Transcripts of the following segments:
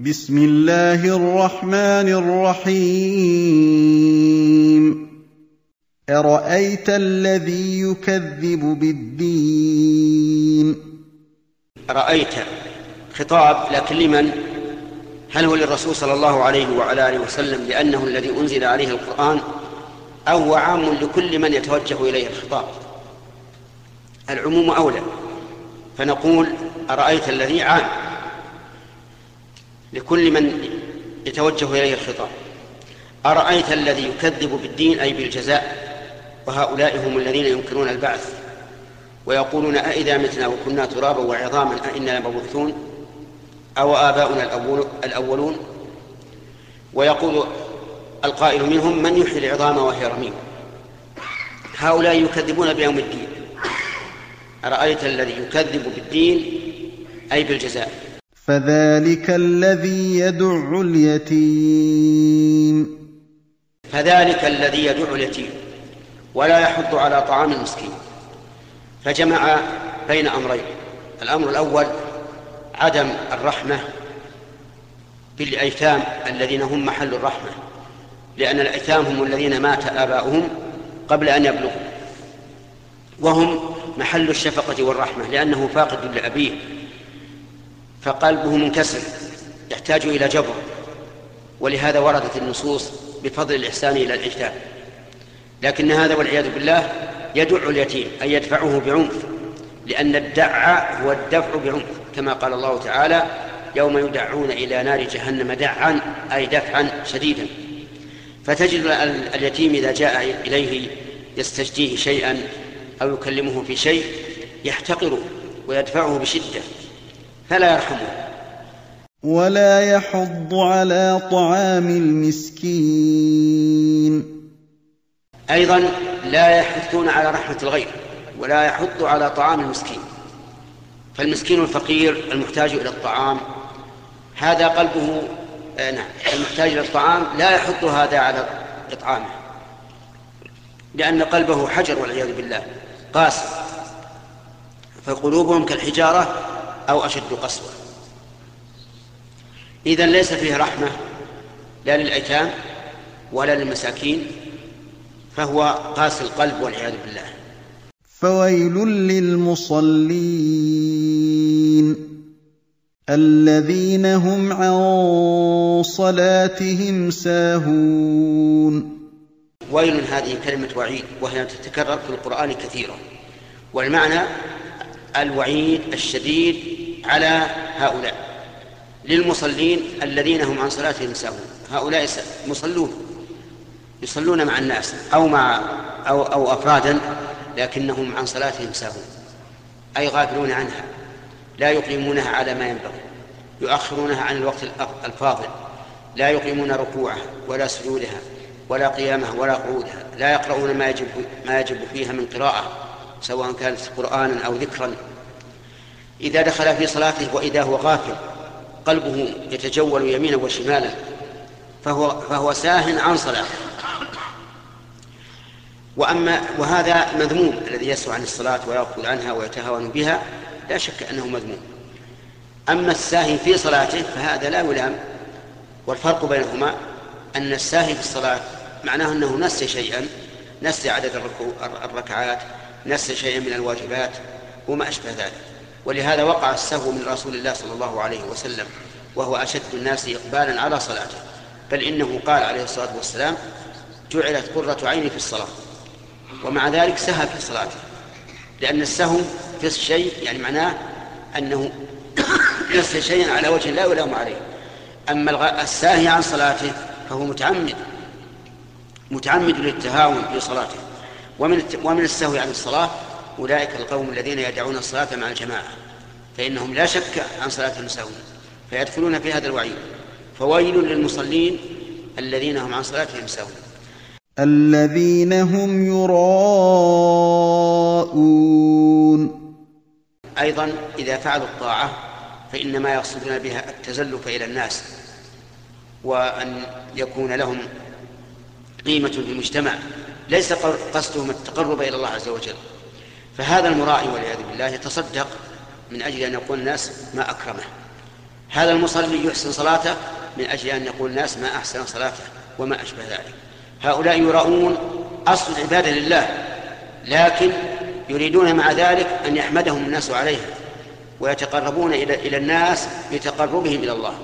بسم الله الرحمن الرحيم. أرأيت الذي يكذب بالدين؟ رايت خطاب لكن لمن؟ هل هو للرسول صلى الله عليه وعلى آله وسلم لأنه الذي أنزل عليه القرآن؟ أو هو عام لكل من يتوجه إليه الخطاب؟ العموم أولى. فنقول أرأيت الذي عام؟ لكل من يتوجه إليه الخطاب. أرأيت الذي يكذب بالدين أي بالجزاء؟ وهؤلاء هم الذين ينكرون البعث. ويقولون أئذا متنا وكنا ترابا وعظاما أئنا لمبعوثون؟ أو آباؤنا الأولون؟ ويقول القائل منهم من يحيي العظام وهي رميم؟ هؤلاء يكذبون بيوم الدين. أرأيت الذي يكذب بالدين أي بالجزاء؟ فذلك الذي يدع اليتيم. فذلك الذي يدع اليتيم. ولا يحض على طعام المسكين. فجمع بين أمرين. الأمر الأول عدم الرحمة بالأيتام الذين هم محل الرحمة. لأن الأيتام هم الذين مات آباؤهم قبل أن يبلغوا. وهم محل الشفقة والرحمة لأنه فاقد لأبيه. فقلبه منكسر يحتاج إلى جبر. ولهذا وردت النصوص بفضل الإحسان إلى الإجتاب لكن هذا والعياذ بالله يدع اليتيم أي يدفعه بعنف لأن الدع هو الدفع بعنف كما قال الله تعالى يوم يدعون إلى نار جهنم دعا أي دفعا شديدا. فتجد اليتيم إذا جاء إليه يستجديه شيئا أو يكلمه في شيء يحتقره ويدفعه بشدة. فلا يرحمه ولا يحض على طعام المسكين. أيضا لا يحثون على رحمة الغير ولا يحض على طعام المسكين. فالمسكين الفقير المحتاج إلى الطعام هذا قلبه آه نعم المحتاج إلى الطعام لا يحض هذا على إطعامه لأن قلبه حجر والعياذ بالله قاسي فقلوبهم كالحجارة أو أشد قسوة. إذا ليس فيه رحمة لا للأيتام ولا للمساكين فهو قاسي القلب والعياذ بالله. فويل للمصلين الذين هم عن صلاتهم ساهون. ويل هذه كلمة وعيد وهي تتكرر في القرآن كثيرا. والمعنى الوعيد الشديد على هؤلاء للمصلين الذين هم عن صلاتهم ساهون. هؤلاء مصلون يصلون مع الناس أو مع أو أو أفرادا لكنهم عن صلاتهم ساهون أي غافلون عنها لا يقيمونها على ما ينبغي يؤخرونها عن الوقت الفاضل لا يقيمون ركوعها ولا سجودها ولا قيامها ولا قعودها لا يقرؤون ما يجب ما يجب فيها من قراءة سواء كانت قرآنا أو ذكرا. إذا دخل في صلاته وإذا هو غافل قلبه يتجول يمينا وشمالا فهو فهو ساه عن صلاته. وأما وهذا مذموم الذي يسهو عن الصلاة ويغفل عنها ويتهاون بها لا شك أنه مذموم. أما الساهي في صلاته فهذا لا يلام والفرق بينهما أن الساهي في الصلاة معناه أنه نسي شيئا نسي عدد الركعات نسي شيئا من الواجبات وما أشبه ذلك. ولهذا وقع السهو من رسول الله صلى الله عليه وسلم وهو أشد الناس إقبالا على صلاته. بل إنه قال عليه الصلاة والسلام جعلت قرة عيني في الصلاة. ومع ذلك سهى في صلاته. لأن السهو في الشيء يعني معناه أنه يصل شيئا على وجه لا يلام عليه. أما الساهي عن صلاته فهو متعمد متعمد للتهاون في صلاته. ومن ومن السهو عن الصلاة أولئك القوم الذين يدعون الصلاة مع الجماعة فإنهم لا شك عن صلاتهم سهون فيدخلون في هذا الوعيد فويل للمصلين الذين هم عن صلاتهم سهون الذين هم يراءون. أيضا إذا فعلوا الطاعة فإنما يقصدون بها التزلف إلى الناس وأن يكون لهم قيمة في المجتمع ليس قصدهم التقرب إلى الله عز وجل. فهذا المرائي والعياذ بالله يتصدق من أجل أن يقول الناس ما أكرمه. هذا المصلي يحسن صلاته من أجل أن يقول الناس ما أحسن صلاته وما أشبه ذلك. هؤلاء يراؤون أصل العبادة لله لكن يريدون مع ذلك أن يحمدهم الناس عليها ويتقربون إلى الناس بتقربهم إلى الله.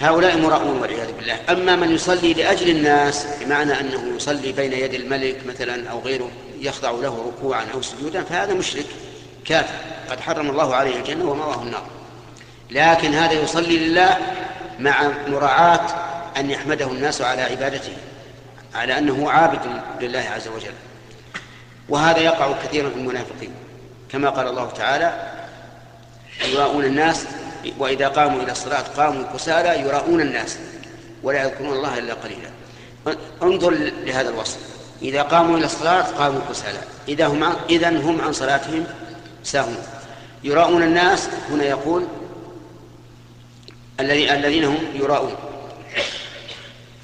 هؤلاء مراؤون والعياذ بالله. أما من يصلي لأجل الناس بمعنى أنه يصلي بين يد الملك مثلا أو غيره يخضع له ركوعا أو سجودا فهذا مشرك كافر. قد حرم الله عليه الجنة ومأواه النار. لكن هذا يصلي لله مع مراعاة أن يحمده الناس على عبادته على أنه عابد لله عز وجل. وهذا يقع كثيرا في المنافقين. كما قال الله تعالى يراؤون الناس وإذا قاموا إلى الصلاة قاموا كسالى يراؤون الناس ولا يذكرون الله إلا قليلا. انظر لهذا الوصف. إذا قاموا إلى الصلاة قاموا كسالى. إذا هم إذا هم عن صلاتهم ساهون. يراؤون الناس هنا يقول الذي الذين هم يراؤون.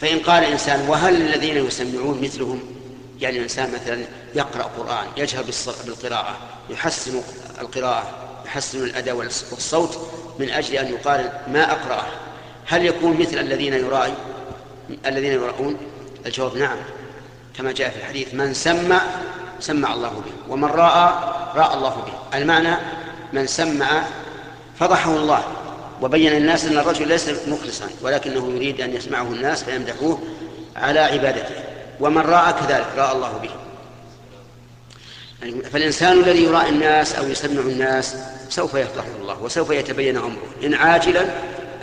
فإن قال إنسان وهل الذين يسمعون مثلهم؟ يعني الإنسان مثلا يقرأ قرآن يجهر بالقراءة يحسن القراءة يحسن الأداء والصوت من أجل أن يقال ما أقرأه. هل يكون مثل الذين يرائي الذين يراؤون الجواب؟ نعم. كما جاء في الحديث من سمع سمع الله به ومن راى راى الله به. المعنى من سمع فضحه الله وبين الناس أن الرجل ليس مخلصا ولكنه يريد أن يسمعه الناس فيمدحوه على عبادته. ومن راى كذلك راى الله به. فالإنسان الذي يراء الناس أو يسمع الناس سوف يفضحه الله وسوف يتبين أمره إن عاجلا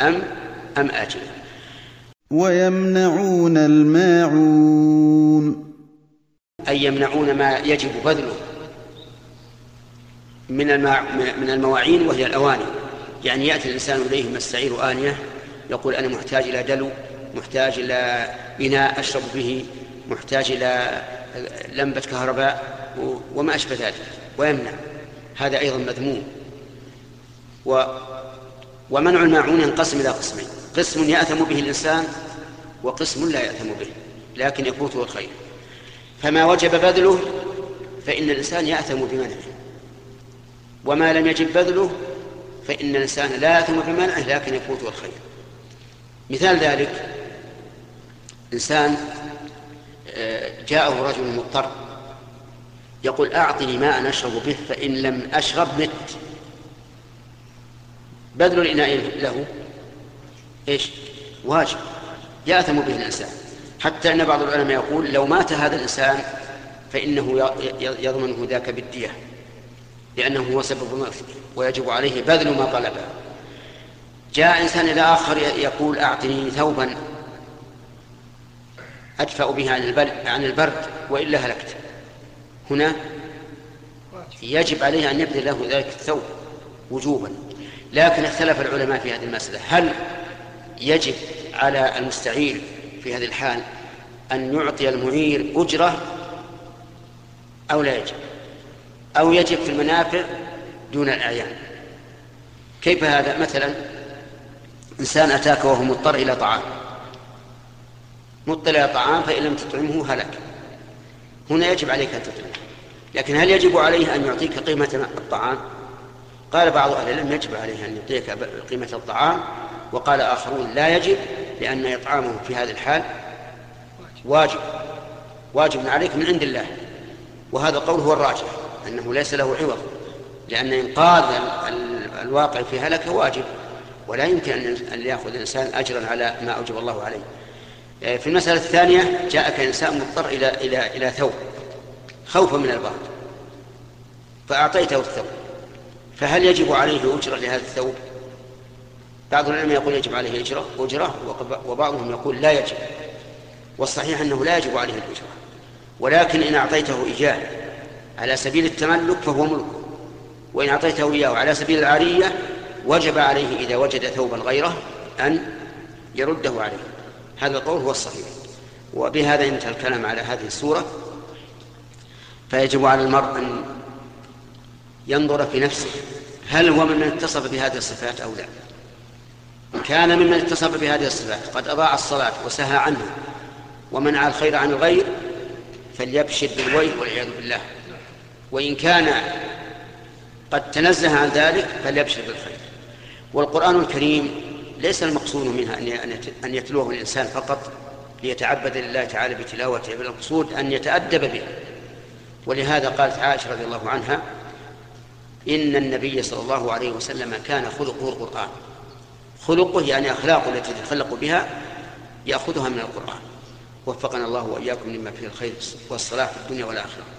أم أم آجلا. ويمنعون الماعون. أي يمنعون ما يجب بذله من الماع من المواعين وهي الأواني. يعني يأتي الإنسان إليه مستعير آنية يقول أنا محتاج إلى دلو محتاج إلى إناء أشرب به محتاج إلى لمبة كهرباء وما أشبه ذلك ويمنع. هذا أيضا مذموم. و ومنع الماعون ينقسم إلى قسمين. قسم يأثم به الإنسان وقسم لا يأثم به لكن يفوته الخير. فما وجب بذله فإن الإنسان يأثم بمنعه. وما لم يجب بذله فإن الإنسان لا يأثم بمنعه لكن يفوته الخير. مثال ذلك إنسان آه، جاءه رجل مضطر يقول أعطني ماء أشرب به فإن لم أشرب مت. بذل الإناء له. إيش؟ واجب. يأثم به الإنسان. حتى أن بعض العلماء يقول لو مات هذا الإنسان فإنه يضمنه ذاك بالدية. لأنه هو سبب موته ويجب عليه بذل ما طلبه. جاء إنسان إلى آخر يقول أعطني ثوبا أدفأ به عن البرد وإلا هلكت. هنا يجب عليه أن يبذل له ذلك الثوب وجوبا. لكن اختلف العلماء في هذه المسألة. هل يجب على المستعير في هذه الحال أن يعطي المعير أجرة أو لا يجب؟ أو يجب في المنافع دون الأعيان؟ كيف هذا؟ مثلا إنسان أتاك وهو مضطر إلى طعام. مضطر إلى طعام فإن لم تطعمه هلك. هنا يجب عليك أن تطعمه لكن هل يجب عليه أن يعطيك قيمة الطعام؟ قال بعض أهل العلم يجب عليه أن يعطيك قيمة الطعام وقال آخرون لا يجب لأن إطعامه في هذه الحال واجب. واجب عليك من عند الله. وهذا القول هو الراجح أنه ليس له عوض لأن إنقاذ الواقع في هلكة واجب. ولا يمكن أن يأخذ الإنسان أجرا على ما أوجب الله عليه. في المسألة الثانية جاءك إنسان مضطر إلى إلى إلى ثوب خوفا من البرد فأعطيته الثوب. فهل يجب عليه أجرة لهذا الثوب؟ بعض العلماء يقول يجب عليه أجرة أجرة وبعضهم يقول لا يجب. والصحيح أنه لا يجب عليه الأجرة. ولكن إن أعطيته إياه على سبيل التملك فهو ملكه وإن أعطيته إياه على سبيل العارية وجب عليه إذا وجد ثوبا غيره أن يرده عليه. هذا القول هو الصحيح. وبهذا انتهى الكلام على هذه السورة فيجب على المرء أن ينظر في نفسه هل هو ممن اتصف بهذه الصفات أو لا. كان ممن اتصف بهذه الصفات قد أضاع الصلاة وسهى عنها ومنع الخير عن الغير فليبشر بالويل والعياذ بالله. وإن كان قد تنزه عن ذلك فليبشر بالخير. والقرآن الكريم ليس المقصود منها أن يتلوه الإنسان فقط ليتعبد لله تعالى بتلاوته بل المقصود أن يتأدب به ولهذا قالت عائشة رضي الله عنها إن النبي صلى الله عليه وسلم كان خلقه القرآن. خلقه يعني أخلاقه التي يتخلق بها يأخذها من القرآن. وفقنا الله وإياكم لما فيه الخير والصلاح في الدنيا والآخرة.